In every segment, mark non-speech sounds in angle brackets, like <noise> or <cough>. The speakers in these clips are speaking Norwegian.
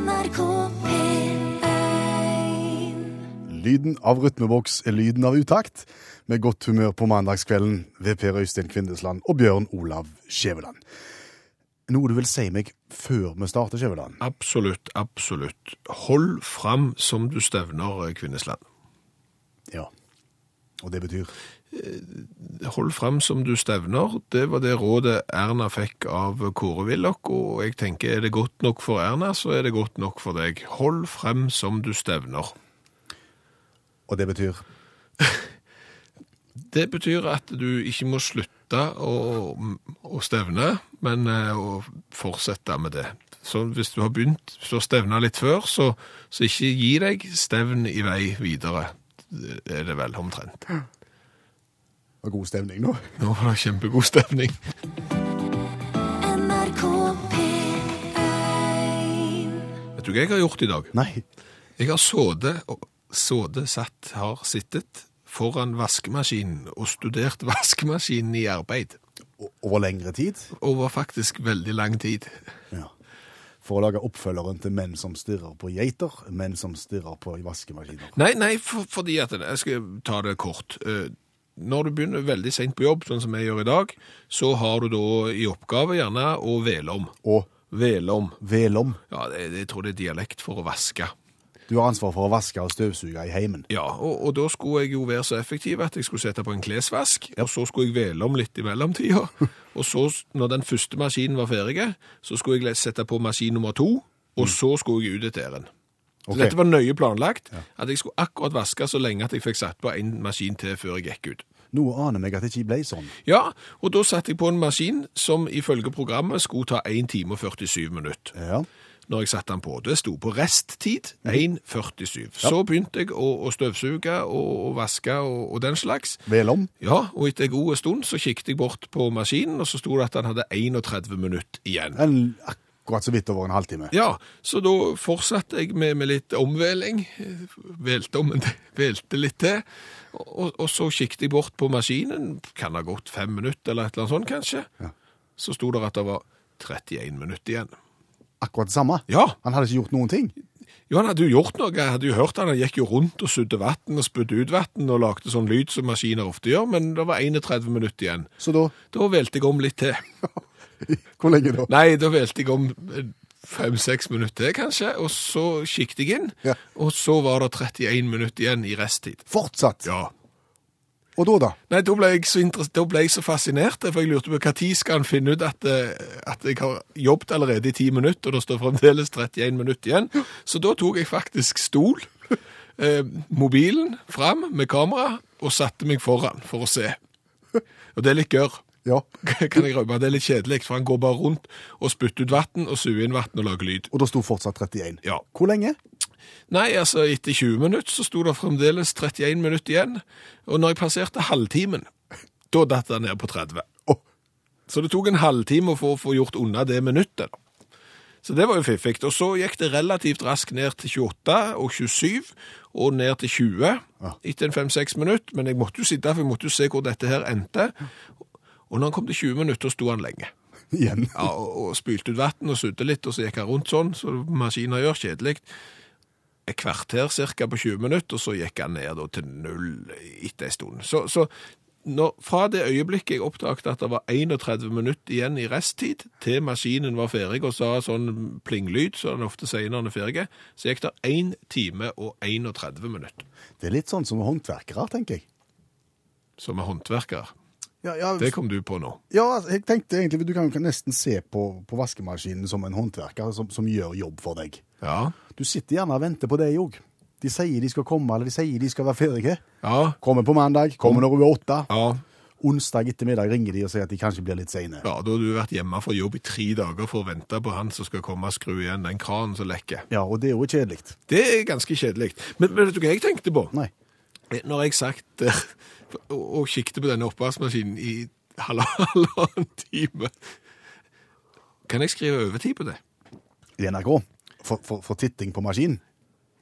NRK P1 Lyden av rytmeboks er lyden av utakt, med godt humør på mandagskvelden ved Per Øystein Kvindesland og Bjørn Olav Skjæveland. Noe du vil si meg før vi starter, Skjæveland? Absolutt, absolutt. Hold fram som du stevner, Kvindesland. Ja. Og det betyr? Hold fram som du stevner, det var det rådet Erna fikk av Kåre Willoch, og jeg tenker er det godt nok for Erna, så er det godt nok for deg. Hold frem som du stevner. Og det betyr? <laughs> Det betyr at du ikke må slutte å, å stevne, men eh, å fortsette med det. Så hvis du har begynt, å stevne litt før, så, så ikke gi deg, stevn i vei videre. Det er det vel omtrent. <gasps> Det var god stemning nå. Nå var det kjempegod stemning. NRK P1 Vet du hva jeg har gjort i dag? Nei. Jeg har sittet og sådet satt, har sittet foran vaskemaskinen og studert <laughs> vaskemaskinen i arbeid. Over lengre tid? Over faktisk veldig lang tid. Ja. For å lage oppfølgeren til menn som stirrer på geiter, menn som stirrer på vaskemaskiner. Nei, nei, for, fordi at Jeg skal ta det kort. Når du begynner veldig sent på jobb, sånn som jeg gjør i dag, så har du da i oppgave gjerne å vele om. Og Vele om. velom. Ja, det, jeg tror det er dialekt for å vaske. Du har ansvar for å vaske og støvsuge i heimen. Ja, og, og da skulle jeg jo være så effektiv at jeg skulle sette på en klesvask, og så skulle jeg vele om litt i mellomtida. <laughs> Og så, når den første maskinen var ferdig, så skulle jeg sette på maskin nummer to, og så skulle jeg ut et ærend. Så dette var nøye planlagt, at jeg skulle akkurat vaske så lenge at jeg fikk satt på en maskin til før jeg gikk ut. Noe aner meg at det ikke ble sånn. Ja, og da satte jeg på en maskin som ifølge programmet skulle ta 1 time og 47 minutter. Ja. Når jeg satte den på. Det sto på resttid 1.47. Så begynte jeg å, å støvsuge og, og vaske og, og den slags. Vel om. Ja, og etter en god stund så kikket jeg bort på maskinen, og så sto det at den hadde 31 minutter igjen. En, akkurat så vidt over en halvtime. Ja, så da fortsatte jeg med, med litt omveling. Velte om, <laughs> velte litt til. Og, og så kikket jeg bort på maskinen. Kan ha gått fem minutter eller et eller annet sånt, kanskje. Ja. Så sto det at det var 31 minutter igjen. Akkurat det samme. Ja, Han hadde ikke gjort noen ting. jo, han hadde jo gjort noe. Jeg hadde jo hørt han, han gikk jo rundt og sudde vann og spydde ut vann og lagde sånn lyd som maskiner ofte gjør, men det var 31 minutter igjen. Så da Da velte jeg om litt til. <laughs> <laughs> Hvor lenge da? Nei, da velte jeg om eh, fem-seks minutter kanskje, og så kikket jeg inn, Ja. og så var det 31 minutter igjen i resttid. Fortsatt. Ja. Og da, da? Nei, da ble jeg så, da ble jeg så fascinert, for jeg lurte på tid skal han finne ut at, eh, at jeg har jobbet allerede i 10 minutter, og det står fremdeles 31 minutter igjen. Så da tok jeg faktisk stol, <laughs> eh, mobilen fram med kamera, og satte meg foran for å se. Og det er litt gørr. Ja. <laughs> kan jeg rømme. Det er litt kjedelig, for han går bare rundt og spytter ut vann og suger inn vann og lager lyd. Og da sto fortsatt 31. Ja. Hvor lenge? Nei, altså etter 20 minutter så sto det fremdeles 31 minutter igjen, og når jeg passerte halvtimen, <laughs> da datt det ned på 30. Oh. Så det tok en halvtime for å få, få gjort unna det minuttet. Så det var jo fiffig. Og så gikk det relativt raskt ned til 28 og 27, og ned til 20 etter en 5-6 minutter, men jeg måtte jo sitte, for jeg måtte jo se hvor dette her endte. Og når han kom til 20 minutter, sto han lenge. <laughs> igjen. Ja, og, og spylte ut vann og sudde litt, og så gikk han rundt sånn, så maskiner gjør kjedelig. Et kvarter cirka på 20 minutter, og så gikk han ned til null etter en stund. Så, så når, fra det øyeblikket jeg oppdaget at det var 31 minutter igjen i resttid, til maskinen var ferdig og sa sånn plinglyd, som den ofte sier når den er ferdig, så gikk det 1 time og 31 minutter, Det er litt sånn som håndverkere, tenker jeg. som er håndverker. Ja, ja, Det kom du på nå. ja, jeg tenkte egentlig, du kan nesten se på, på vaskemaskinen som en håndverker som, som gjør jobb for deg. Ja, Du sitter gjerne og venter på deg òg. De sier de skal komme, eller de sier de skal være ferdige. ja, Kommer på mandag, kommer når hun er åtte. ja. Onsdag ettermiddag ringer de og sier at de kanskje blir litt seine. Ja, da har du vært hjemme fra jobb i tre dager for å vente på han som skal komme og skru igjen den kranen som lekker. Ja, og det er jo kjedelig. Det er ganske kjedelig. Men, men vet du hva jeg tenkte på? Nei. Når jeg sagt eh, <laughs> og, kikket på denne oppvaskmaskinen i halvannen <laughs> time Kan jeg skrive overtid på det? I NRK. For, for, for titting på maskinen?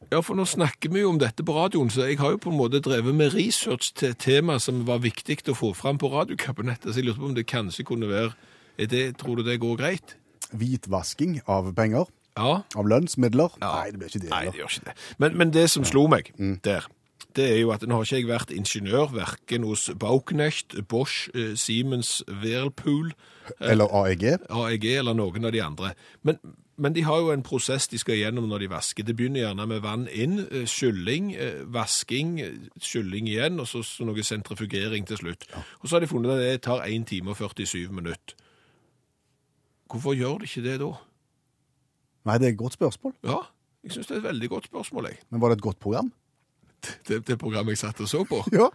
Ja, for nå snakker vi jo om dette på radioen, så jeg har jo på en måte drevet med research til et tema som var viktig å få fram på radiokabinettet, så jeg lurte på om det kanskje kunne være er det, Tror du det går greit? Hvitvasking av penger. Ja, Av lønnsmidler? Ja. Nei, det blir ikke det Nei, det gjør ikke det. Men, men det som slo meg der, det er jo at nå har ikke jeg vært ingeniør, verken hos Bauknecht, Bosch, eh, Siemens, Whirlpool, Eller AEG? AEG eller noen av de andre. Men, men de har jo en prosess de skal gjennom når de vasker. Det begynner gjerne med vann inn, eh, skylling, eh, vasking, eh, skylling igjen, og så, så noe sentrifugering til slutt. Og så har de funnet at det tar 1 time og 47 minutter. Hvorfor gjør de ikke det da? Nei, det er et godt spørsmål. Ja, jeg synes det er et veldig godt spørsmål, jeg. Men var det et godt program? Det, det programmet jeg satt og så på. Ja.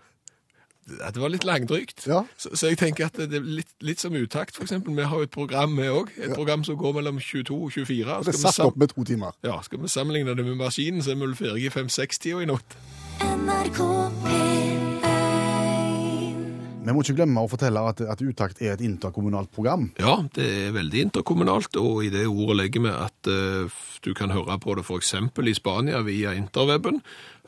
Det var litt langdrygt. Ja. Så, så jeg tenker at det er litt, litt som utakt, eksempel. Vi har jo et program, vi òg. Et program som går mellom 22 og 24. Og det er satt opp med to timer. ja, skal vi sammenligne det med maskinen, så er vi vel ferdig i 5-6-tida i natt. NRK P1 Vi må ikke glemme å fortelle at, at Utakt er et interkommunalt program. Ja, det er veldig interkommunalt, og i det ordet legger vi at uh, du kan høre på det f.eks. i Spania via interweben.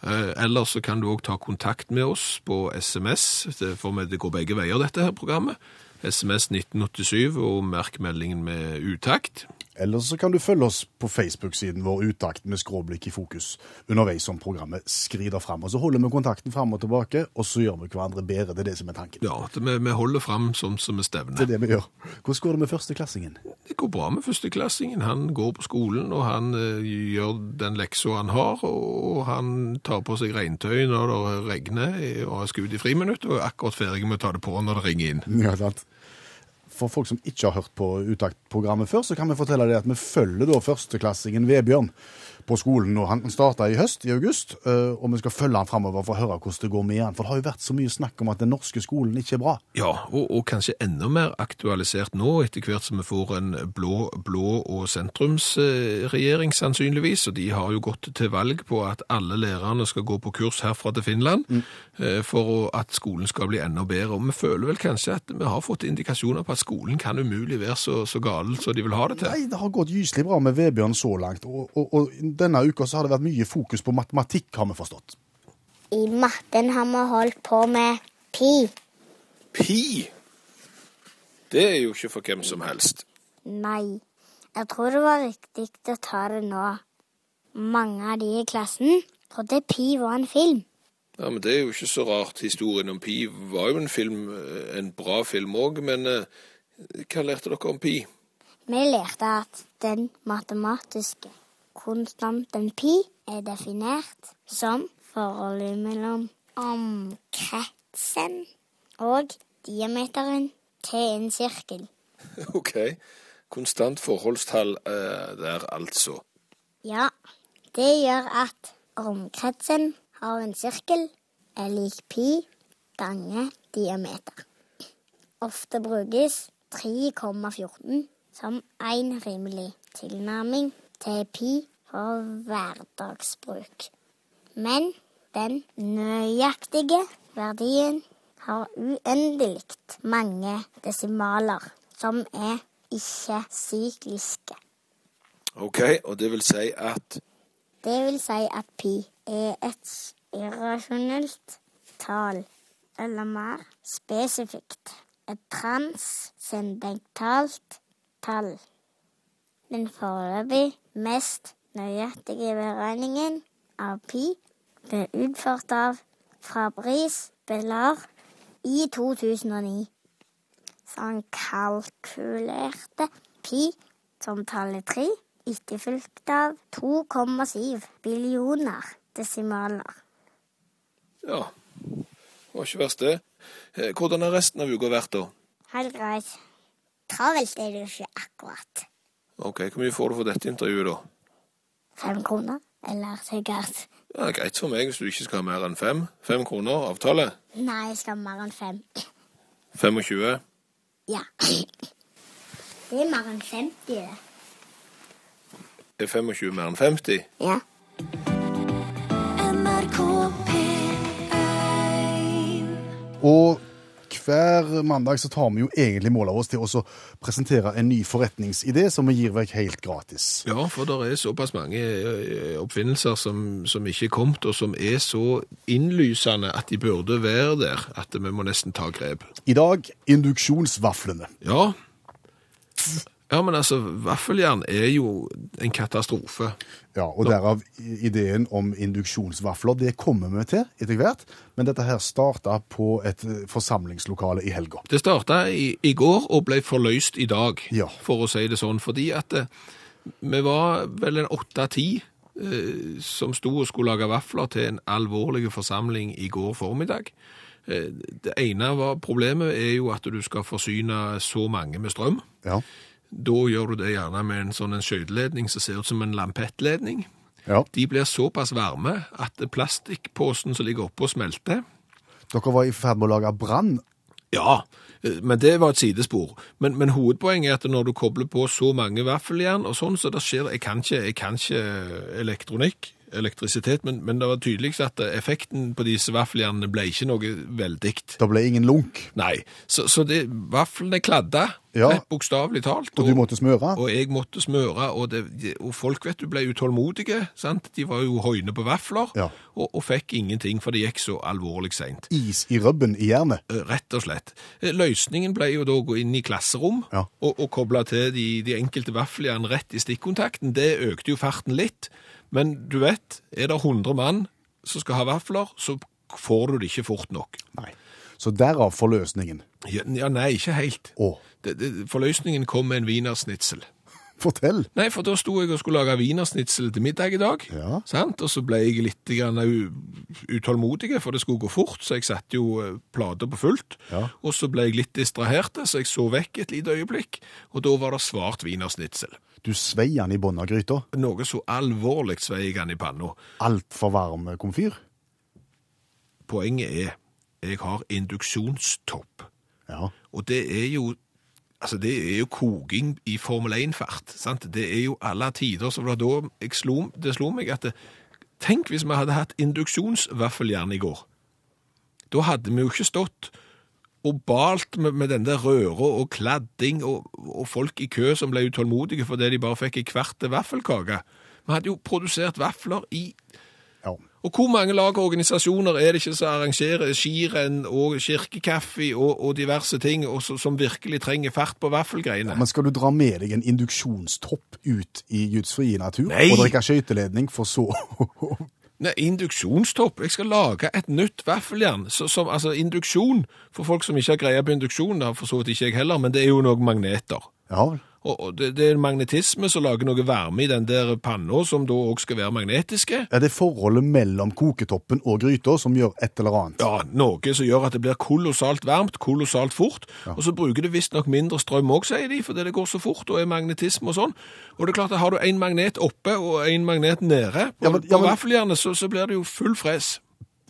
Uh, eller så kan du òg ta kontakt med oss på SMS, for det går begge veier, dette her programmet. SMS 1987 og merk meldingen med utakt. Eller så kan du følge oss på Facebook-siden vår Utakt med skråblikk i fokus underveis som programmet skrider fram. Og så holder vi kontakten fram og tilbake, og så gjør vi hverandre bedre. Det er det som er tanken. Ja, vi, vi holder fram sånn som vi stevner. Det er det vi gjør. Hvordan går det med førsteklassingen? Det går bra med førsteklassingen. Han går på skolen, og han eh, gjør den leksa han har, og han tar på seg regntøy når det regner, og skal ut i friminutt, og er akkurat ferdig med å ta det på når det ringer inn. Ja, sant? For folk som ikke har hørt på Utakt-programmet før, så kan vi fortelle det at vi følger da førsteklassingen Vebjørn på skolen. og Han starta i høst, i august, eh, og vi skal følge han framover for å høre hvordan det går med han. For det har jo vært så mye snakk om at den norske skolen ikke er bra. Ja, og, og kanskje enda mer aktualisert nå, etter hvert som vi får en blå, blå og sentrumsregjering sannsynligvis, og de har jo gått til valg på at alle lærerne skal gå på kurs herfra til Finland, mm. for at skolen skal bli enda bedre. Og vi føler vel kanskje at vi har fått indikasjoner på at skolen kan umulig være så, så gal som de vil ha det til. Nei, det har gått gyselig bra med Vebjørn så langt. Og, og, og denne uka så har det vært mye fokus på matematikk, har vi forstått. I matten har vi holdt på med pi. Pi! Det er jo ikke for hvem som helst. Nei, jeg tror det var riktig å ta det nå. Mange av de i klassen trodde pi var en film. Ja, men det er jo ikke så rart. Historien om Pi var jo en film, en bra film òg, men eh, hva lærte dere om Pi? Vi lærte at den matematiske konstanten pi er definert som forholdet mellom omkretsen og diameteren til en sirkel. <laughs> OK. Konstant forholdstall eh, der, altså. Ja, det gjør at omkretsen av en sirkel er lik pi ganger diameter. Ofte brukes 3,14 som en rimelig tilnærming til pi for hverdagsbruk. Men den nøyaktige verdien har uendelig mange desimaler som er ikke-sykliske. OK, og det vil si at Det vil si at pi er et irrasjonelt tall, eller mer spesifikt et transcendentalt tall. Den foreløpig mest nøyaktige beregningen av pi ble utført av Fabrice Bellar i 2009. Så han kalkulerte pi som tallet 3, etterfulgt av 2,7 billioner desimaler. Ja, det var ikke verst, det. Eh, Hvordan har resten av uka vært, da? Helt greit. Travelt er det jo ikke akkurat. OK, hvor mye får du for dette intervjuet, da? Fem kroner, eller sikkert Ja, Greit for meg hvis du ikke skal ha mer enn fem. Fem kroner, avtale. Nei, jeg skal ha mer enn fem. 25. Ja. Det er mer enn 50, det. Er 25 mer enn 50? Ja. NRK P1 Og hver mandag så tar vi jo egentlig mål av oss til å presentere en ny forretningsidé som vi gir vekk helt gratis. Ja, for det er såpass mange eh, oppfinnelser som, som ikke er kommet, og som er så innlysende at de burde være der, at vi må nesten ta grep. I dag induksjonsvaflene. Ja, Ja, men altså, vaffeljern er jo en katastrofe. Ja, og derav ideen om induksjonsvafler. Det kommer vi til etter hvert, men dette her starta på et eh, forsamlingslokale i helga. Det starta i, i går og ble forløst i dag, Ja. for å si det sånn. Fordi at eh, vi var vel en åtte-ti eh, som sto og skulle lage vafler til en alvorlig forsamling i går formiddag. Eh, det ene var problemet er jo at du skal forsyne så mange med strøm. Ja. Da gjør du det gjerne med en sånn skøyteledning som ser ut som en lampettledning. ja. De blir såpass varme at plastikkposen som ligger oppå smelter. Dere var i ferd med å lage brann. Ja, eh, men det var et sidespor. Men, men hovedpoenget er at når du kobler på så mange vaffeljern og sånn, så det skjer Jeg kan ikke, jeg kan ikke elektronikk, elektrisitet, men, men det var tydelig at effekten på disse vaffeljernene ble ikke noe veldig. Det ble ingen lunk, Nei, så, så det, vaflene kladda, Ja. rett bokstavelig talt. og du måtte smøre. Og jeg måtte smøre, og, det, og folk vet du ble utålmodige, sant? De var jo høyne på vafler, Ja. og, og fikk ingenting, for det gikk så alvorlig sent. Is i røbben i jernet. Eh, Rett og slett. Eh, Løsningen ble jo da å gå inn i klasserom Ja. og, og koble til de, de enkelte vaffeljern rett i stikkontakten. Det økte jo farten litt, men du vet, er det 100 mann som skal ha vafler, så får du det ikke fort nok. Nei. Så derav forløsningen. Ja, ja nei, ikke helt. Å, Det, det, forløsningen kom med en wienersnitsel. <laughs> fortell. Nei, for da sto jeg og skulle lage wienersnitsel til middag i dag. Ja. Sant? Og så ble jeg litt grann utålmodig, for det skulle gå fort, så jeg satte jo eh, plater på fullt. Ja. Og så ble jeg litt distrahert, så jeg så vekk et lite øyeblikk, og da var det svart wienersnitzel. Du svei den i bunnen av gryta. Noe så alvorlig svei jeg han i panna. Altfor varm komfyr. Poenget er, jeg har induksjonstopp. Ja. Og det er jo Altså, det er jo koking i Formel 1-fart. sant? Det er jo alle tider. Så var det da jeg slo, det slo meg at det, Tenk hvis vi hadde hatt induksjonsvaffeljern i går. Da hadde vi jo ikke stått og balt med, med den der røra og kladding og, og folk i kø som ble utålmodige fordi de bare fikk ei kvart vaffelkake. Vi hadde jo produsert vafler i ja. og hvor mange lag og organisasjoner er det ikke som arrangerer skirenn og kirkekaffe og, og diverse ting, og så, som virkelig trenger fart på vaffelgreiene? Men skal du dra med deg en induksjonstopp ut i gudsfrie natur Nei. og drikke skøyteledning for så Nei, induksjonstopp. Jeg skal lage et nytt vaffeljern. Som, altså induksjon, for folk som ikke har greie på induksjon, har for så vidt ikke jeg heller, men det er jo noen magneter. Ja vel. Og, det, det er magnetisme som lager noe varme i den der panna, som da òg skal være magnetiske. Er det forholdet mellom koketoppen og gryta som gjør et eller annet? Ja, noe som gjør at det blir kolossalt varmt, kolossalt fort. Og så bruker det visstnok mindre strøm òg, sier de, fordi det går så fort og er magnetisme og sånn. Og det er klart at har du en magnet oppe og en magnet nede på, Ja, men- ja, på vaffeljernet, så, så blir det jo full fres.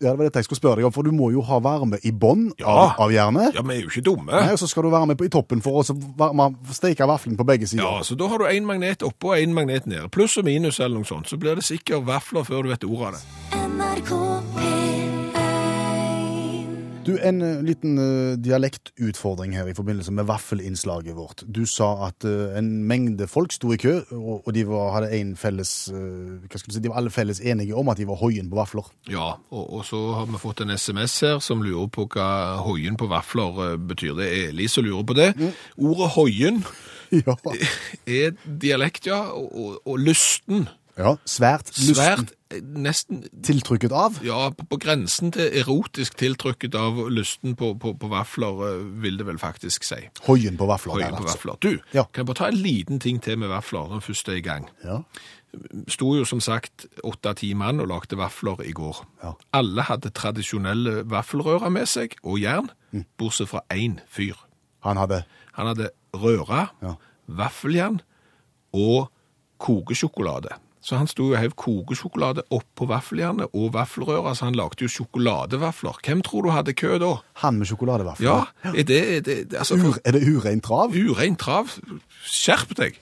Ja, det var dette jeg skulle spørre deg om, for du må jo ha varme i bånn Ja. av, av jernet. Ja, vi er jo ikke dumme. Nei, og så skal du være med på, i toppen for å så varme, steke vaflen på begge sider. Ja, så da har du en magnet oppe og en magnet nede. Pluss og minus eller noe sånt. Så blir det sikkert vafler før du vet ordet av det. NRK P1 Du, En eh, liten eh, dialektutfordring her i forbindelse med vaffelinnslaget vårt. Du sa at eh, en mengde folk sto i kø, og, de var, hadde en felles si, De var alle felles enige om at de var hoien på vafler. Ja, og, og så har vi fått en SMS her som lurer på hva hoien på vafler betyr. Det er Eli som lurer på det. Ordet hoien <laughs> Ja. <laughs> er dialekt, ja, og, og lysten. Ja svært. Svært, eh, nesten Tiltrykket av. ja, på, på grensen til erotisk tiltrykket av lysten på, på, på vafler, eh, vil det vel faktisk si. Hoien på vafler. Hoien på altså. vafler. Du, Ja. kan jeg bare ta en liten ting til med vafler når først er i gang? Ja. sto jo som sagt åtte-ti mann og lagde vafler i går. Ja. Alle hadde tradisjonelle vaffelrører med seg, og jern, Mm. bortsett fra én fyr. Han hadde Han hadde røra, Ja. vaffeljern og kokesjokolade. Så han sto og hev kokesjokolade oppå vaffeljernet og vaffelrøra, så han lagde jo sjokoladevafler. Hvem tror du hadde kø da? han med sjokoladevafler. Ja, er det, er det altså, Ur, er det urein trav? Urein trav. Skjerp deg!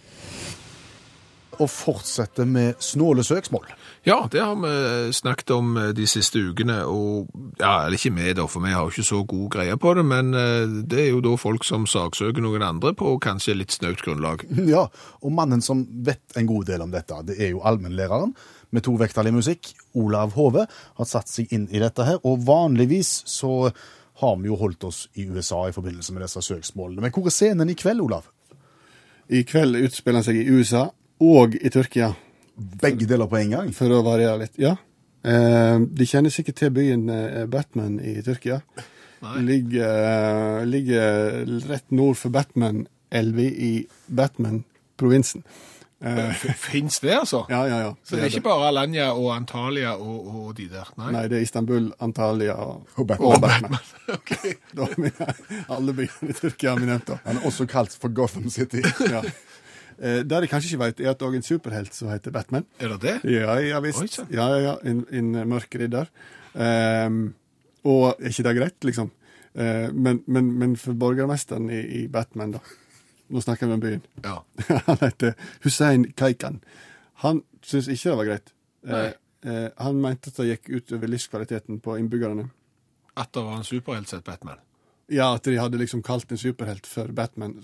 Og fortsette med snåle søksmål. Ja, det har vi snakket om eh, de siste ukene, og ja, eller ikke vi da, for vi har jo ikke så god greie på det, men eh, det er jo da folk som saksøker noen andre på kanskje litt snaut grunnlag. <laughs> Ja, og mannen som vet en god del om dette, det er jo allmennlæreren med to tovektig musikk, Olav Hove, har satt seg inn i dette her, og vanligvis så har vi jo holdt oss i USA i forbindelse med disse søksmålene. Men hvor er scenen i kveld, Olav? I kveld utspiller han seg i USA og i Tyrkia, Begge deler på en gang. for å variere litt. Ja. Eh, de kjenner sikkert til byen eh, Batman i Tyrkia. Ligger, eh, ligger rett nord for Batman-elva i Batman-provinsen. Eh, Fins det, altså? ja, ja, ja. Så det er ikke bare Alanya og Antalya og, og de der? Nei. Nei, det er Istanbul, Antalya og, Og Batman. Batman. <laughs> <laughs> Da vi alle byene i Tyrkia har vi nevnt. Han er også kalt for Gotham City. Ja. Eh, det de kanskje ikke vet, er at det er en superhelt som heter Batman. Er det det? Ja, ja visst. Oi, Ja, ja, ja. En, en mørk ridder. Ehm, og er ikke det greit, liksom? Eh, men, men, men for borgermesteren i, i Batman, da Nå snakker vi om byen. Ja. <laughs> han heter Hussein Kaikan. Han syntes ikke det var greit. Eh, Nei. eh, han mente at det gikk utover livskvaliteten på innbyggerne. At det var en superhelt sett Batman? Ja, at de hadde liksom kalt en superhelt for Batman,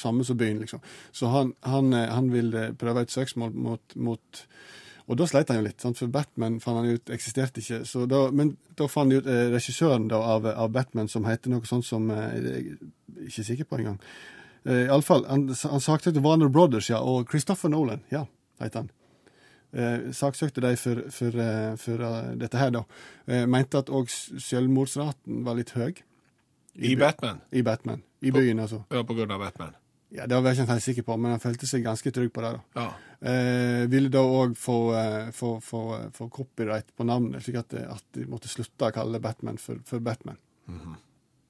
samme som byen, liksom. Så han, han, eh, han vil prøve et søksmål mot, mot Og da sleit han jo litt, sant? for Batman fant han ut eksisterte ikke. Så da, men da fant de ut eh, regissøren da, av, av Batman, som heter noe sånt som eh, Jeg er ikke sikker på engang. Eh, Iallfall, han, han saksøkte Warner Brothers, ja, og Christopher Nolan, ja, heter han. Eh, saksøkte de for, for, eh, for uh, dette her, da. Eh, mente at òg selvmordsraten var litt høy. I I Batman? I Batman. I byen, altså. Ja, på grunn av Batman. Ja, Det var jeg ikke helt sikker på, men han følte seg ganske trygg på det. da. Ja. Eh, ville da òg få, eh, få, få, få copyright på navnet, slik at, det- at de måtte slutte å kalle Batman for, for Batman.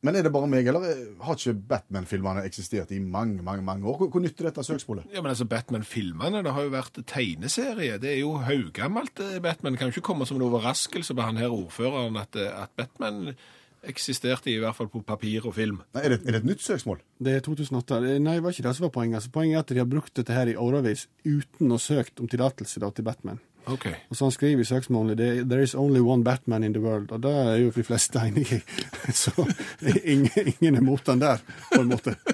Men er det bare meg, eller eh, har ikke Batman-filmene eksistert i mange mange, mange år? Hvor, hvor nytt er dette søksmålet? Ja, men altså, Batman-filmene, det har jo vært tegneserie. Det er jo haugammelt, eh, Batman. Det kan jo ikke komme som en overraskelse på han her ordføreren at, at Batman eksisterte i hvert fall på papir og film. Nei, er, det, er det et nytt søksmål? Det er 2008. Nei, det var ikke det som var poenget. Altså, poenget er at de har brukt dette her i årevis uten å ha søkt om tillatelse til Batman. Ok. Og så han skriver i søksmålet det, There is only one Batman in the world. Og det er jo de fleste <laughs> enig i. <laughs> Så ingen, ingen er mot den der, på en måte. <laughs>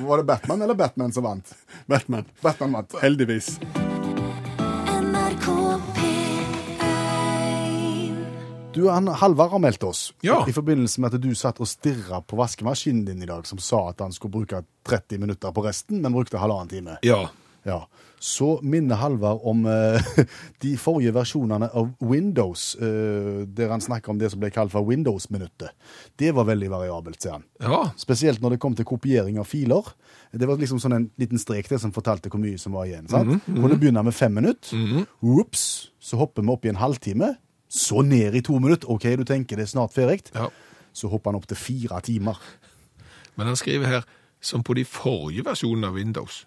Var det Batman eller Batman som vant? Batman. Batman vant. Heldigvis. Du, han Halvard har meldt oss Ja. i forbindelse med at du satt og stirra på vaskemaskinen din i dag, som sa at han skulle bruke 30 minutter på resten, men brukte halvannen time. Ja. Ja. Så minner Halvard om uh, <laughs> de forrige versjonene av Windows, uh, der han snakker om det som ble kalt for Windows-minuttet. Det var veldig variabelt, sier han. Ja. Spesielt når det kom til kopiering av filer. Det var liksom sånn en liten strek der som fortalte hvor mye som var igjen. sant? Kunne begynne med fem minutter. Ops, så hopper vi opp i en halvtime. Så ned i to minutter. OK, du tenker det er snart ferdig. ja. Så hopper han opp til fire timer. Men han skriver her som på de forrige versjonene av Windows.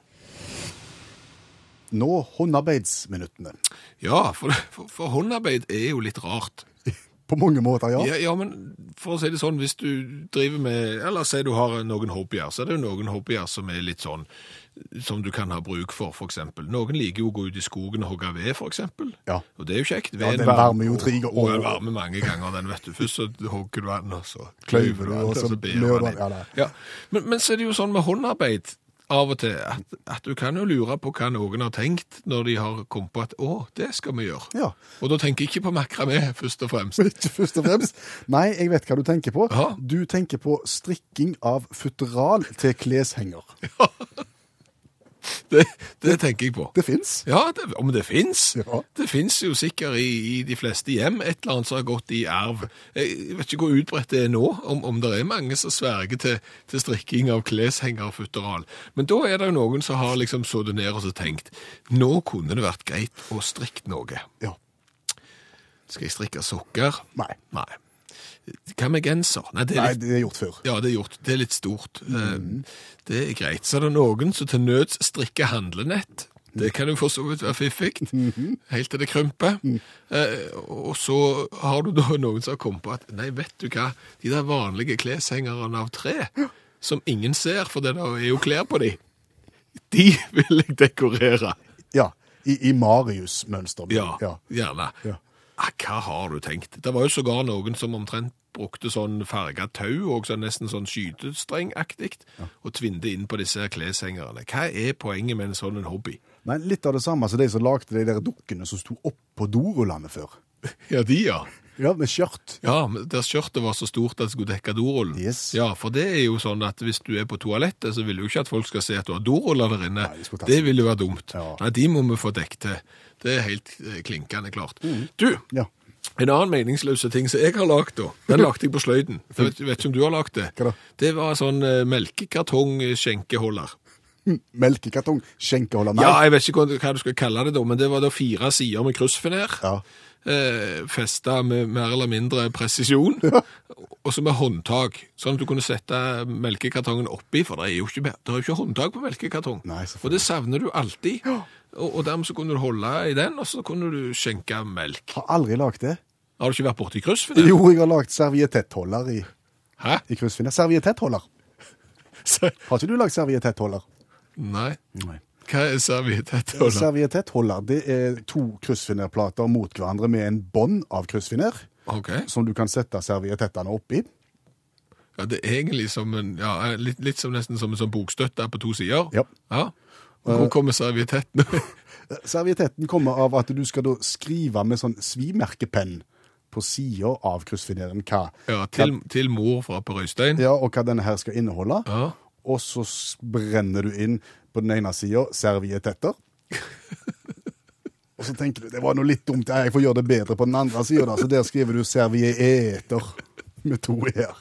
Nå håndarbeidsminuttene. Ja, for, for, for håndarbeid er jo litt rart. <laughs> På mange måter, ja. Ja, ja, men for å si det sånn, hvis du driver med, eller si du har noen hobbyer, så er det jo noen hobbyer som er litt sånn, som du kan ha bruk for, eksempel. Noen liker jo å gå ut i skogen og hogge ved, eksempel. Ja. Og det er jo kjekt. Ja, den varmer jo tre ganger. og den varmer mange ganger, den vet du. Først så hogger du den, og så <laughs> Kløyver du, den, og så ber du den ja. Ja, men, men så er det jo sånn med håndarbeid av og til, at, at du kan jo lure på hva noen har tenkt når de har kommet på at, å, det skal vi gjøre. Ja. Og da tenker jeg ikke på makramé, først og fremst. <laughs> Ikke først og fremst. Nei, jeg vet hva du tenker på. Ja. Du tenker på strikking av futteral til kleshenger. <laughs> Det, det tenker jeg på. Det fins. Ja, det, om det fins. Ja. Det fins jo sikkert i, i de fleste hjem et eller annet som har gått i arv. Jeg vet ikke hvor utbredt det er nå, om, om det er mange som sverger til, til strikking av kleshenger og futteral. Men da er det jo noen som har liksom sittet ned og så tenkt nå kunne det vært greit å strikke noe. Ja. Skal jeg strikke sokker? Nei. Nei. Hva med genser? Nei, det er Nei, det er gjort før. ja, det er gjort. Det er litt stort. Mm. Det er greit. Så er det noen som til nøds strikker handlenett. Det kan jo for så vidt være fiffig, helt til det krymper. Eh, og så har du da noen som har kommet på at nei, vet du hva, de der vanlige kleshengerne av tre, som ingen ser, for det er jo klær på de, de vil jeg dekorere. Ja. I, i Marius-mønster. Ja, ja. gjerne. Ja. Ah, hva har du tenkt? Det var jo sågar noen som omtrent brukte sånn farga tau, og så nesten sånn skytestrengaktig, og tvinde inn på disse kleshengerne. Hva er poenget med en sånn hobby? Nei, litt av det samme som de som lagde de der dukkene som sto oppå dorullene før. <laughs> Ja, de, ja. Ja, med skjørt. Ja, der skjørtet var så stort at det skulle dekke dorullen. Yes. Ja, for det er jo sånn at hvis du er på toalettet, så vil du jo ikke at folk skal se at du har doruller der inne. Nei, de det vil jo være dumt. Ja. Nei, de må vi få dekket til. Det er helt eh, klinkende klart. Du, Ja. en annen meningsløse ting som jeg har lagd da, den lagde jeg på sløyden. Jeg vet, vet ikke om du har lagd det. Hva da? Det var sånn eh, melkekartong-skjenkeholder. Melkekartong, skjenkeholder. Nei. Ja, jeg vet ikke hva, du skal kalle det da, men det var da fire sider med kryssfiner. Ja. Eh, festa med mer eller mindre presisjon, og så med håndtak, sånn at du kunne sette melkekartongen oppi, for det er jo ikke, det er jo ikke håndtak på melkekartong. Nei, og det savner du alltid. Og, og dermed så kunne du holde i den, og så kunne du skjenke melk. Har aldri lagd det. Har du ikke vært borti kryssfiner? Jo, jeg har lagd serviettettholder i, Hæ? i kryssfinner. Serviettettholder. <laughs> Har ikke du lagd serviettettholder? Nei. Nei. Hva er serviettettholder? Serviettettholder det er to kryssfinerplater mot hverandre med en bånd av kryssfiner, okay. som du kan sette serviettettene oppi. Ja, det er egentlig som en, ja, litt, litt som nesten som en sånn bokstøtte på to sider. Ja. Ja. Hvor kommer <laughs> serviettene? Servietetten kommer av at du skal da skrive med sånn svimerkepenn på sida av kryssfineren hva, ja, til, til mor fra Per Øystein. ja, og hva denne her skal inneholde. Ja. Og så brenner du inn på den ene sida servietetter. og så tenker du det var noe litt dumt, jeg får gjøre det bedre på den andre sida, så der skriver du servieter med to e-er.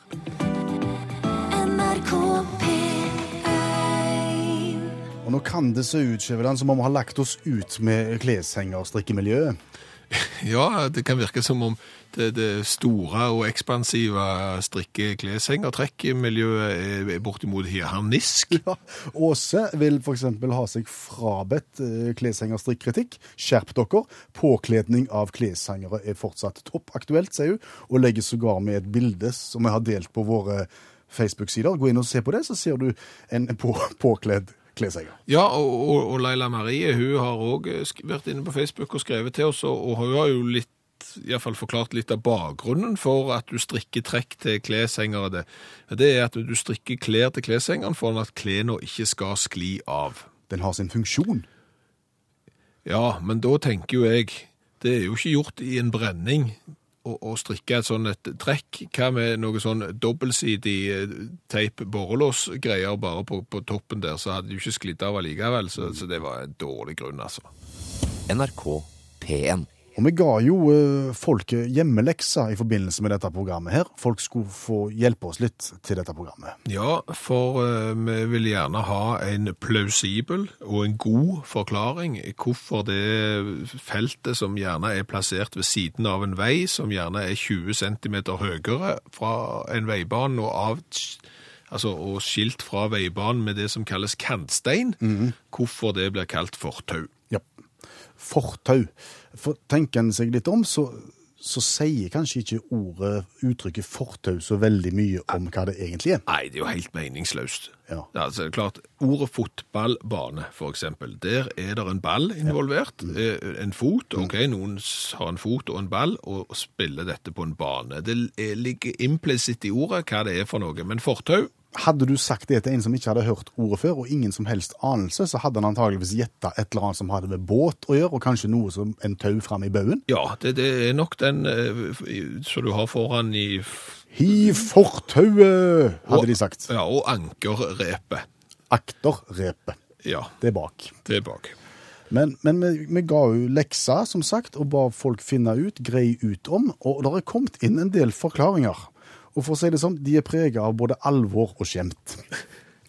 Og nå kan det se ut Skjæveland, som om vi har lagt oss ut med kleshengerstrikkemiljøet. <laughs> ja, det kan virke som om det, det store og ekspansive strikke-kleshengertrekkemiljøet er bortimot harnisk. <laughs> Ja, Åse vil f.eks. ha seg frabedt eh, kleshengerstrikkritikk. Skjerp dere. Påkledning av kleshengere er fortsatt toppaktuelt, sier hun, og legger sågar med et bilde som vi har delt på våre Facebook-sider. Gå inn og se på det, så ser du en på, påkledd kleshenger. Ja, og, og, og Leila Marie hun har òg vært inne på Facebook og skrevet til oss, og, og hun har jo litt i hvert fall forklart litt av bakgrunnen for at du strikker trekk til kleshengere. Det, det er at du strikker klær til kleshengeren for at klærne ikke skal skli av. Den har sin funksjon. Ja, men da tenker jo jeg Det er jo ikke gjort i en brenning å, å strikke et sånn et trekk. Hva med noe sånn dobbeltsidig eh, teip borrelåsgreier bare på, på toppen der, så hadde du ikke sklidd av allikevel. Så, så det var en dårlig grunn, altså. NRK P1. Og vi ga jo eh, folket hjemmelekser i forbindelse med dette programmet her. Folk skulle få hjelpe oss litt til dette programmet. Ja, for eh, vi vil gjerne ha en plausibel og en god forklaring hvorfor det feltet som gjerne er plassert ved siden av en vei, som gjerne er 20 cm høyere fra en veibane og av Altså, og skilt fra veibanen med det som kalles kantstein, hvorfor det blir kalt fortau. Ja. Fortau. For tenker en seg litt om, så, så sier kanskje ikke ordet, uttrykket fortau så veldig mye om hva det egentlig er. Nei, det er jo helt meningsløst. Ja. altså, det klart, Ordet fotballbane, for eksempel, der er det en ball involvert. eh, En fot, ok, noen har en fot og en ball og spiller dette på en bane. Det er- ligger implisitt i ordet hva det er for noe, men fortau Hadde du sagt det til en som ikke hadde hørt ordet før, og ingen som helst anelse, så hadde han antageligvis gjetta et eller annet som hadde med båt å gjøre, og kanskje noe som en tau fram i baugen. Ja, det, det er nok den eh, som du har foran i Hiv fortauet, hadde de sagt. Ja, og ankerrepet. Akterrepet. Ja, Det er bak. det er bak. Men, men vi, vi ga jo leksa, som sagt, og ba folk finne ut, grei ut om, og det er kommet inn en del forklaringer. Og for å si det sånn, de er preget av både alvor og skjemt.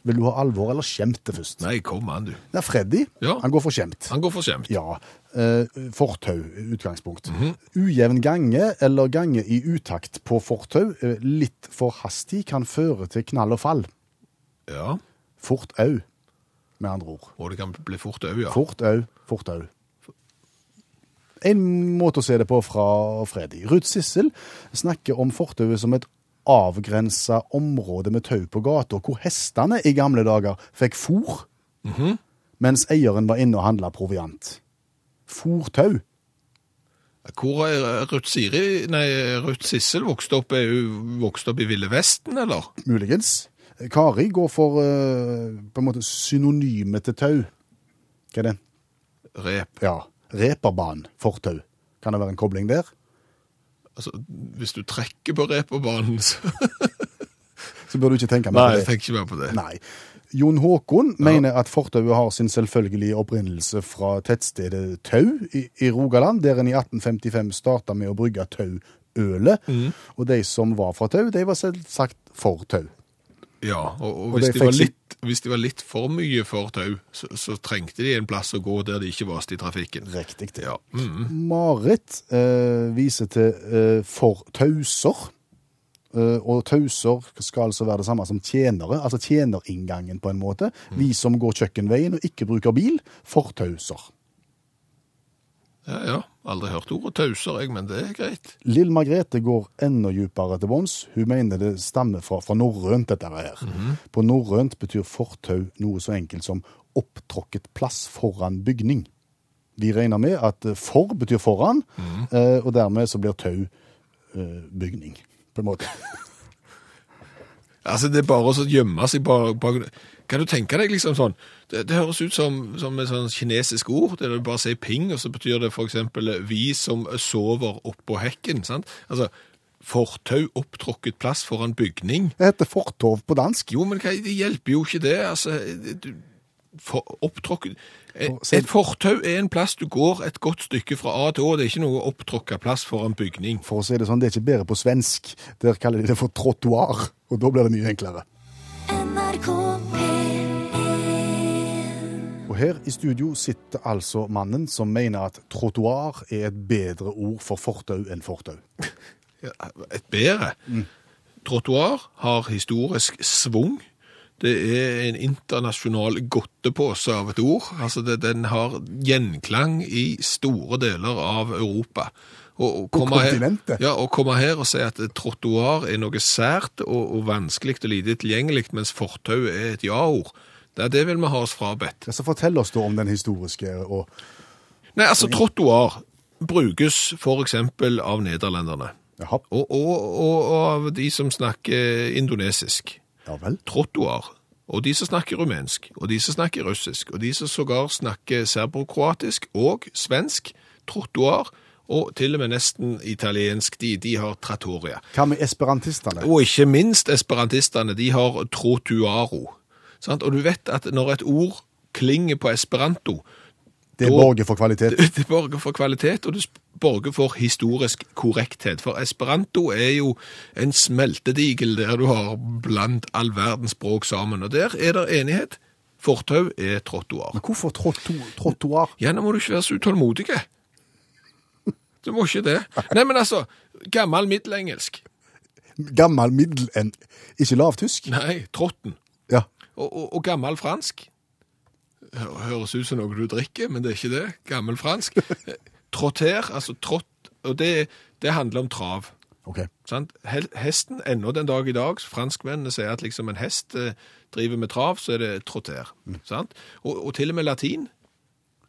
Vil du ha alvor eller skjemte først? Nei, kom an, du. Det er Freddy. Ja. Han går for skjemt. Han går for skjemt. Ja. Eh, fortau, utgangspunkt. Ujevn gange eller gange i utakt på fortau, eh, litt for hastig, kan føre til knall og fall. Ja, Fort au, med andre ord. og det kan bli fort au, ja. Fort au, fort au. En måte å se det på fra Freddy. Ruth Sissel snakker om fortauet som et avgrensa område med tau på gata, hvor hestene i gamle dager fikk fôr, mens eieren var inne og handla proviant. Fòrtau. Hvor er Ruth Siri, nei, Ruth Sissel vokst opp? Er hun vokst opp i Ville Vesten, eller? Muligens. Kari går for eh, på en måte synonyme til tau. Hva er det? Rep. Ja. Reperbanen, fortau. Kan det være en kobling der? Altså, hvis du trekker på reperbanen, så <laughs> Så bør du ikke tenke mer på jeg Nei, tenker ikke mer på det. Nei. Jon Håkon mener at fortauet har sin selvfølgelige opprinnelse fra tettstedet Tau i, i Rogaland, der en i 1855 starta med å brygge tauølet. Mm. Og de som var fra Tau, de var selvsagt for tau. Ja, og, og, Og hvis, de de var litt, hvis de var litt for mye for tau, så, så trengte de en plass å gå der de ikke var i trafikken. Riktig det. Ja. Mm. Marit eh, viser til eh, for tauser. Eh, og tauser skal altså være det samme som tjenere, altså tjenerinngangen på en måte. Vi som går kjøkkenveien og ikke bruker bil, fortauser. ja, ja. Aldri hørt ordet tauser, jeg, men det er greit. Lill Margrethe går enda dypere til bunns. Hun mener det stammer fra, fra norrønt, dette her. På norrønt betyr fortau noe så enkelt som opptråkket plass foran bygning. Vi regner med at eh, for betyr foran, eh, og dermed så blir tau eh, bygning, på en måte. <laughs> Altså, det er bare å gjemme seg bak Kan du tenke deg liksom sånn Det, det høres ut som, som et sånn kinesisk ord, der du bare sier ping, og så betyr det for eksempel vi som sover oppå hekken, sant? Altså, fortau, opptråkket plass foran bygning. Det heter fortov på dansk. Jo, men hva, det hjelper jo ikke det, altså. Du, for, opptråkket For- Et fortau er en plass du går et godt stykke fra A til Å. Det er ikke noe opptråkka plass foran bygning. For å si det sånn, det er ikke bedre på svensk. Der kaller de det for trottoar, og da blir det mye enklere. NRK P1 Og her i studio sitter altså mannen som mener at trottoar er et bedre ord for fortau enn fortau. Et bedre. Trottoar har historisk svung. Det er en internasjonal godtepose av et ord. Altså det, Den har gjenklang i store deler av Europa. Og, og komme her, kontinentet. ja, og komme her og si at trottoar er noe sært og, og vanskelig og lite tilgjengelig, mens fortau er et ja-ord, det, det vil vi ha oss frabedt. Ja, Så fortell oss da om den historiske og Nei, altså trottoar brukes eksempel av nederlenderne. Jaha, Og, og, og, og av de som snakker indonesisk. ja vel. Trottoar. Og de som snakker rumensk, og de som snakker russisk, og de som sågar snakker serbokroatisk og svensk. Trottoar, og til og med nesten italiensk, de, de har trattoria. Hva med esperantistene? Og ikke minst esperantistene, de har trottuaro. Sant? Og du vet at når et ord klinger på esperanto, Det da- borger for kvalitet. det, <laughs> det borger for kvalitet, og det borger for historisk korrekthet. For esperanto er jo en smeltedigel der du har blant all verdens språk sammen. Og der er det enighet. Fortau er trottoar. Men hvorfor trotto, trottoar? Ja, nå må du ikke være så utålmodig. Du må ikke det. Nei, men altså, gammel middelengelsk. Gammel middel Ikke lavtysk? Nei, trotten. Og, og, og gammel fransk. Høres ut som noe du drikker, men det er ikke det. Gammel fransk. <laughs> Trotter, altså trott, og det, det handler om trav. Okay. Sant? Hesten, ennå den dag i dag, franskmennene sier at liksom en hest eh, driver med trav, så er det trotter. Mm. Og, og til og med latin.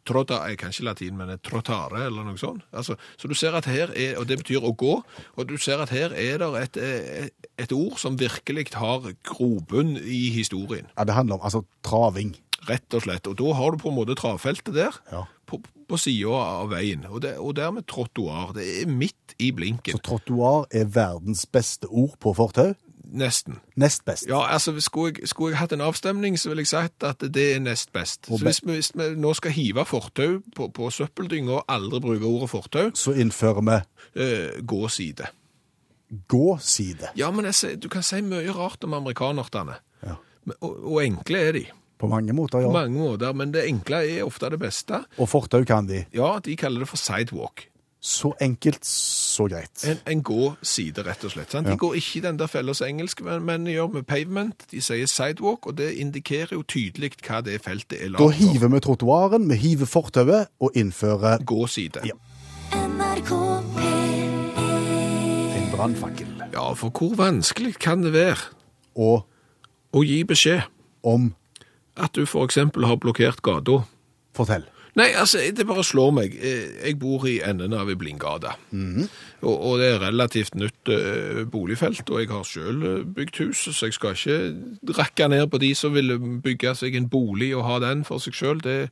Trotta er kanskje latin, men trottare eller noe sånt. Altså, så du ser at her er, og det betyr å gå, og du ser at her er det et, eh, et ord som virkelig har grobunn i historien. Ja, det handler om altså traving. Rett og slett. Og da har du på en måte travfeltet der, Ja. på, på sida av veien. Og, det, og dermed trottoar. Det er midt i blinken. Så trottoar er verdens beste ord på fortau. Nesten. Nest best. Ja, altså, skulle jeg, skulle jeg hatt en avstemning, så ville jeg sagt at det er nest best. Og Så hvis vi, hvis vi nå skal hive fortau på, på søppeldynga og aldri bruke ordet fortau, Så innfører vi eh, gå side. gåside. Ja, men jeg, du kan si mye rart om amerikanerne. Ja. Og, og enkle er de, På mange måter, ja. på mange måter. Men det enkle er ofte det beste. Og fortau kan de. Ja, de kaller det for sidewalk. Så enkelt, så greit. En, en gå-side, rett og slett. Sant? Ja. De går ikke i den der fella men, engelskmennene gjør med pavement. De sier sidewalk, og det indikerer jo tydelig hva det feltet er laget for. Da hiver vi trottoaren, vi hiver fortauet og innfører Gå-side. Ja. NRK P1 en brannfakkel. Ja, for hvor vanskelig kan det være å å gi beskjed om at du eksempel har blokkert gata? Fortell. Nei, altså, det bare slår meg. Eh, Jeg bor i enden av ei blindgate. og, og det er relativt nytt uh, boligfelt, og jeg har selv eh, bygd hus, så jeg skal ikke rakke ned på de som vil bygge seg en bolig og ha den for seg selv. Det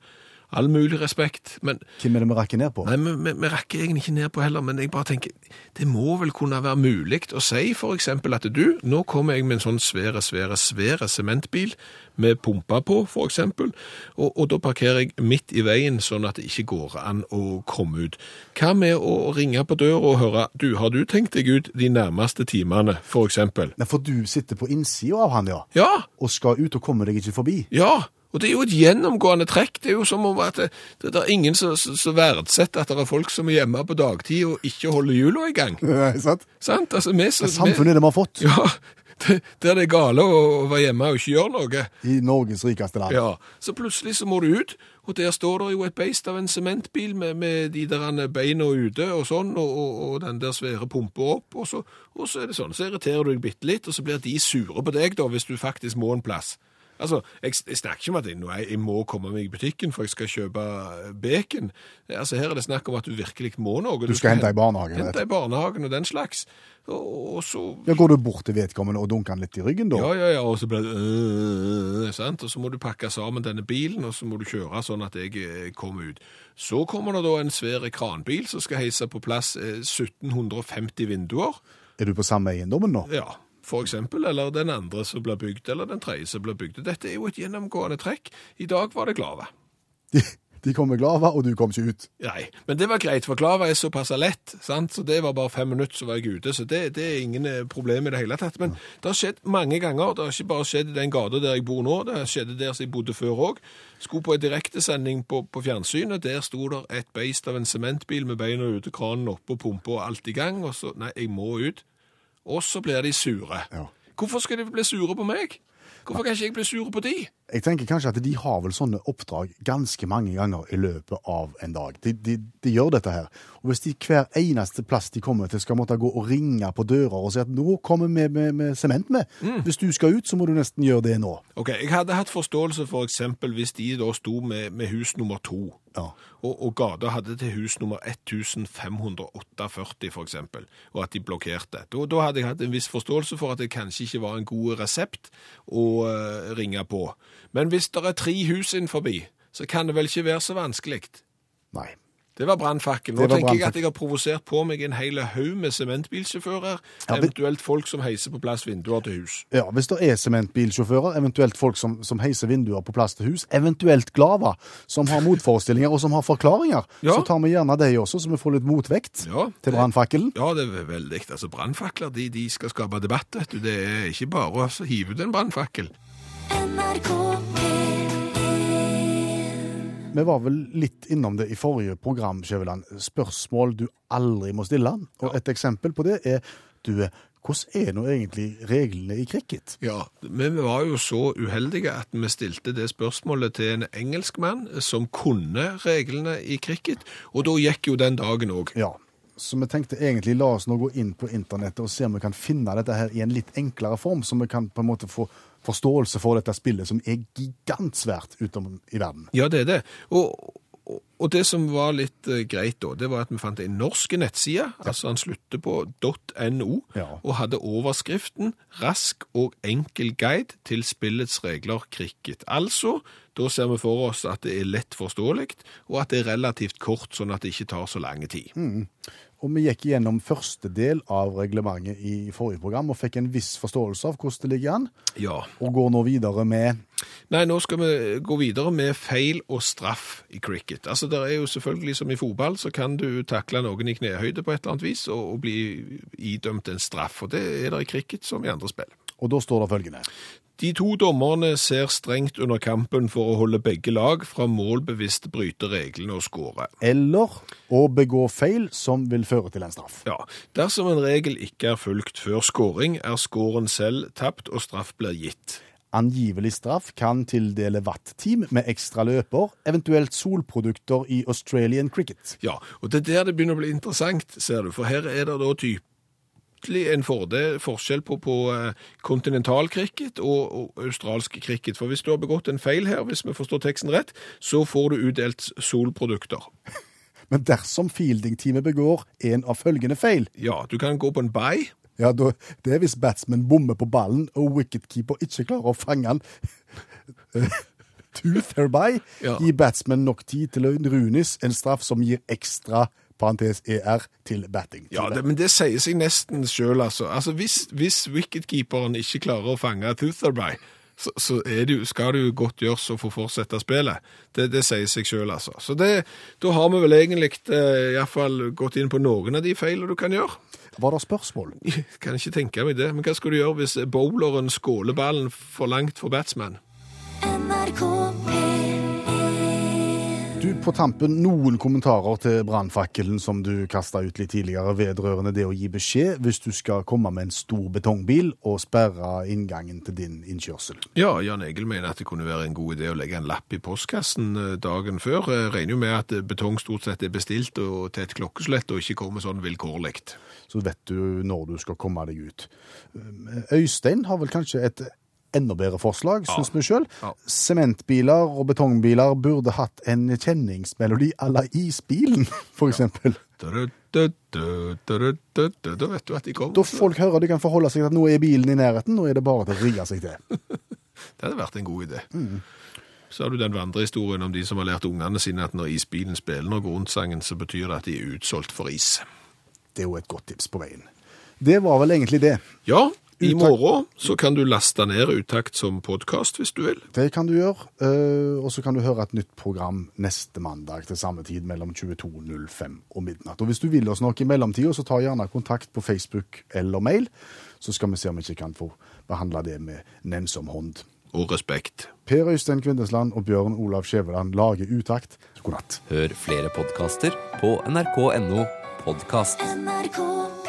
All mulig respekt. Men Hvem er det vi rakker ned på? Nei, vi, vi, vi rakker egentlig ikke ned på heller, men jeg bare tenker, det må vel kunne være mulig å si eksempel at du, nå kommer jeg med en sånn svære, svære, svære sementbil med pumpa på, eksempel, og, og da parkerer jeg midt i veien sånn at det ikke går an å komme ut. Hva med å ringe på døra og høre, du, har du tenkt deg ut de nærmeste timene, eksempel? Nei, for du sitter på innsida av han, ja. Ja, Og skal ut og kommer deg ikke forbi. Ja, og det er jo et gjennomgående trekk. Det er jo som om at det, det, det er ingen som verdsetter at det er folk som er hjemme på dagtid og ikke holder hjula i gang. <laughs> Nei, sant? Sant? Altså, vi, så, Det er samfunnet de har fått <laughs> ja, det, der det er gale å, å være hjemme og ikke gjøre noe. i Norges rikeste land. Ja, Så plutselig så må du ut, og der står det jo et beist av en sementbil med, med de der beina ute og sånn, og, og, og den der svære pumpa opp, og så, og så er det sånn. Så irriterer du deg bitte litt, og så blir de sure på deg da, hvis du faktisk må en plass. Altså, jeg, jeg snakker ikke om at jeg, nå, jeg må komme meg i butikken for jeg skal kjøpe bacon. Altså, Her er det snakk om at du virkelig må noe. Du skal hente i barnehagen, Hente i barnehagen og den slags. Og, og så Ja, Går du bort til vedkommende og dunker han litt i ryggen, da? ja, ja, ja, og så blir det øh, sant? Og så må du pakke sammen denne bilen, og så må du kjøre sånn at jeg eh, kommer ut. Så kommer det da en svær kranbil som skal heise på plass eh, 1750 vinduer. Er du på samme eiendommen nå? Ja, for eksempel, eller den andre som blir bygd, eller den tredje som blir bygd. Dette er jo et gjennomgående trekk. I dag var det glave. De, de kom med glava, og du kom ikke ut. Nei, men det var greit, for Klava er såpass lett, sant? så det var bare fem minutter så var jeg ute, så det, det er ingen eh, problem i det hele tatt. Men det har skjedd mange ganger, det har ikke bare skjedd i den gata der jeg bor nå, det har skjedd der som jeg bodde før òg. Skulle på en direktesending på, på fjernsynet, der sto der et beist av en sementbil med beina ute, kranen oppe og pumpa og alt i gang, og så nei, jeg må ut. Og så blir de sure. Ja. Hvorfor skal de bli sure på meg? Hvorfor kan ikke jeg bli sure på de? Jeg tenker kanskje at de har vel sånne oppdrag ganske mange ganger i løpet av en dag. De, de, de gjør dette her. Og hvis de hver eneste plass de kommer til skal måtte gå og ringe på dører og si at nå kommer vi med, med sement med. Hvis du skal ut, så må du nesten gjøre det nå. Ok, Jeg hadde hatt forståelse for eksempel hvis de da sto med, med hus nummer to, Ja. og, og gata hadde til hus nummer 1548 for eksempel, og at de blokkerte. Da, da hadde jeg hatt en viss forståelse for at det kanskje ikke var en god resept å uh, ringe på. Men hvis det er tre hus innenfor, så kan det vel ikke være så vanskelig. Nei. Det var brannfakkel. Nå var tenker jeg at jeg har provosert på meg en hel haug med sementbilsjåfører, Ja, eventuelt folk som heiser på plass vinduer til hus. Ja, Hvis det er sementbilsjåfører, eventuelt folk som, som heiser vinduer på plass til hus, eventuelt glava, som har motforestillinger og som har forklaringer, Ja. så tar vi gjerne de også, så vi får litt motvekt Ja, til brannfakkelen. Ja, det er veldig. Altså, Brannfakler de, de skal skape debatt. vet du. Det er ikke bare å hive ut en brannfakkel. NRK P1 Vi var vel litt innom det i forrige program, Skjæveland. Spørsmål du aldri må stille. Og et eksempel på det er du, hvordan er nå egentlig reglene i cricket? Ja, Men vi var jo så uheldige at vi stilte det spørsmålet til en engelskmann som kunne reglene i cricket, og da gikk jo den dagen òg. Ja, så vi tenkte egentlig la oss nå gå inn på internettet og se om vi kan finne dette her i en litt enklere form, så vi kan på en måte få forståelse for dette spillet som er gigantsvært utom i verden. Ja, det er det. Og, og, det som var litt eh, greit da, det var at vi fant en norsk nettside, altså han slutter på .no, Ja. og hadde overskriften «Rask og enkel guide til spillets regler cricket». Altså, da ser vi for oss at det er lett forståelig, og at det er relativt kort, sånn at det ikke tar så lang tid. Og vi gikk gjennom første del av reglementet i forrige program og fikk en viss forståelse av hvordan det ligger an, Ja. og går nå videre med Nei, nå skal vi gå videre med feil og straff i cricket. Altså, det er jo selvfølgelig som i fotball, så kan du takle noen i knehøyde på et eller annet vis og, og bli idømt en straff, og det er det i cricket som i andre spill. Og da står det følgende. De to dommerne ser strengt under kampen for å holde begge lag fra målbevisst bryte reglene og skåre. Eller å begå feil som vil føre til en straff. Ja, dersom en regel ikke er fulgt før skåring, er skåren selv tapt og straff blir gitt. Angivelig straff kan tildele Watt-team med ekstra løper, eventuelt solprodukter i Australian cricket. Ja, og det er der det begynner å bli interessant, ser du, for her er det da tydelig en fordel, forskjell på, på eh, kontinentalcricket og, og australsk cricket. For hvis du har begått en feil her, hvis vi forstår teksten rett, så får du utdelt solprodukter. <laughs> Men dersom fielding-teamet begår en av følgende feil, Ja, du kan gå på en bay. ja, det er hvis batsman bommer på ballen og wicketkeeper ikke klarer å fange den. <laughs> Tooth herby Ja. gir batsman nok tid til å runes en straff som gir ekstra parentes ER til batting. Ja, det, men det sier seg nesten sjøl, altså. altså hvis, hvis wicketkeeperen ikke klarer å fange Tutherby, så, så er det, skal det jo godt gjøres å få fortsette spillet. Det, det sier seg sjøl, altså. Så det, da har vi vel egentlig eh, i hvert fall gått inn på noen av de feilene du kan gjøre. Var det spørsmål? Jeg <laughs> kan ikke tenke meg det. Men hva skal du gjøre hvis bowleren skåler ballen for langt for batsman? NRK P1 Du, på tampen noen kommentarer til brannfakkelen som du kasta ut litt tidligere vedrørende det å gi beskjed hvis du skal komme med en stor betongbil og sperre inngangen til din innkjørsel. Ja, Jan Egil mener at det kunne være en god idé å legge en lapp i postkassen eh, dagen før. Jeg regner jo med at eh, betong stort sett er bestilt og til et klokkeslett og ikke kommer sånn vilkårlig. Så vet du når du skal komme deg ut. Øystein har vel kanskje et enda bedre forslag, syns vi sjøl. Sementbiler og betongbiler burde hatt en kjenningsmelodi à la isbilen, <laughs> for eksempel. Da vet du at de kommer. Da folk hører de kan forholde seg til at nå er bilen i nærheten, nå er det bare til å rigge seg til. <laughs> Det hadde vært en god idé. Så har du den vandrehistorien om de som har lært ungene sine at når isbilen spiller når grunnsangen, så betyr det at de er utsolgt for is. Det er jo et godt tips på veien. Det var vel egentlig det. Ja, i morgen så kan du laste ned Utakt som podkast hvis du vil. Det kan du gjøre. eh, Og så kan du høre et nytt program neste mandag til samme tid mellom 22.05 og midnatt. Og hvis du vil oss noe i mellomtida, så ta gjerne kontakt på Facebook eller mail. Så skal vi se om vi ikke kan få behandle det med nennsom hånd. Og respekt. Per Øystein Kvindesland og Bjørn Olav Skjæveland lager utakt. God natt. Hør flere podkaster på nrk.no podkast. NRK P1